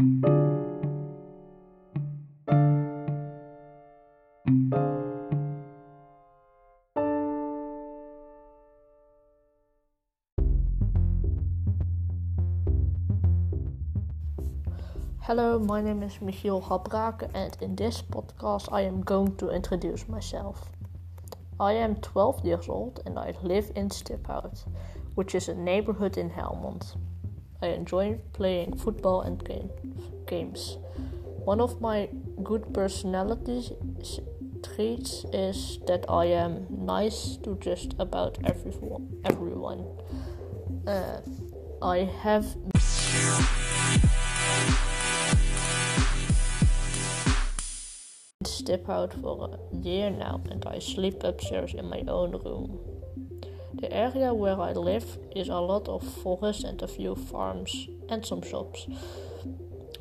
Hello, my name is Michiel Habrake, and in this podcast, I am going to introduce myself. I am 12 years old and I live in Stiphout, which is a neighborhood in Helmond. I enjoy playing football and game, games. One of my good personality traits is that I am nice to just about everyone. everyone. Uh, I have. Stiphout for a year now and I sleep upstairs in my own room. The area where I live is a lot of forest and a few farms and some shops.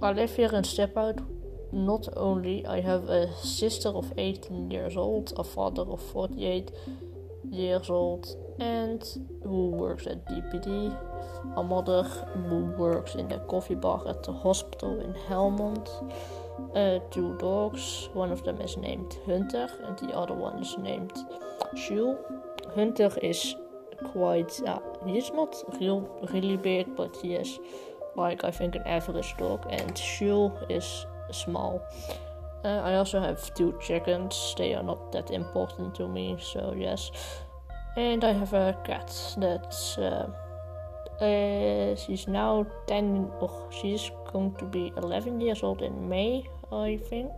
I live here in Stiphout. Not only I have a sister of 18 years old, a father of 48 years old, and who works at DPD, a mother who works in the coffee bar at the hospital in Helmond, uh, two dogs. One of them is named Hunter, and the other one is named Jules. Hunter is quite, uh, he's not real, really big, but he is like I think an average dog, and Jules is small. Uh, I also have two chickens. They are not that important to me, so yes. And I have a cat that's uh, uh, she's now 10 oh, she's going to be 11 years old in May, I think.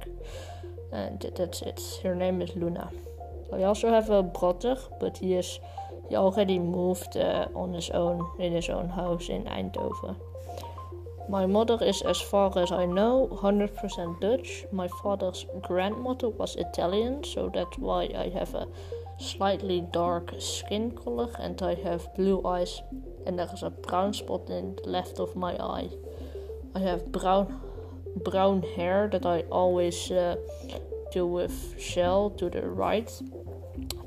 And that's it. Her name is Luna. I also have a brother, but he is he already moved uh, on his own in his own house in Eindhoven. My mother is, as far as I know, 100% Dutch. My father's grandmother was Italian, so that's why I have a slightly dark skin color and I have blue eyes and there is a brown spot in the left of my eye. I have brown brown hair that I always uh, do with shell to the right.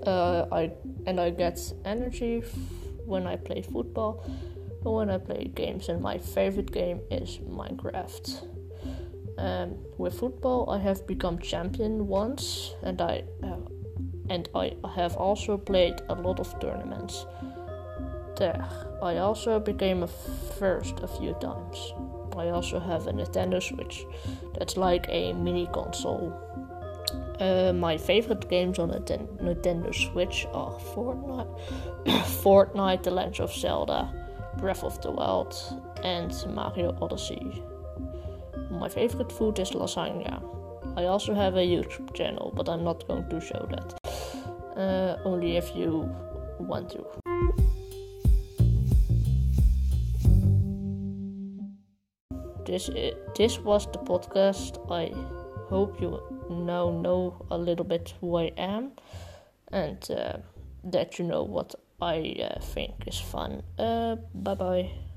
Uh, I and I get energy when I play football and when I play games. And my favorite game is Minecraft. Um, with football, I have become champion once, and I uh, and I have also played a lot of tournaments. There, I also became a first a few times. I also have a Nintendo Switch that's like a mini console. Uh, my favorite games on the Nintendo Switch are Fortnite, Fortnite, The Legend of Zelda, Breath of the Wild, and Mario Odyssey. My favorite food is lasagna. I also have a YouTube channel, but I'm not going to show that. Uh, only if you want to. This this was the podcast. I hope you now know a little bit who I am, and uh, that you know what I uh, think is fun. Uh, bye bye.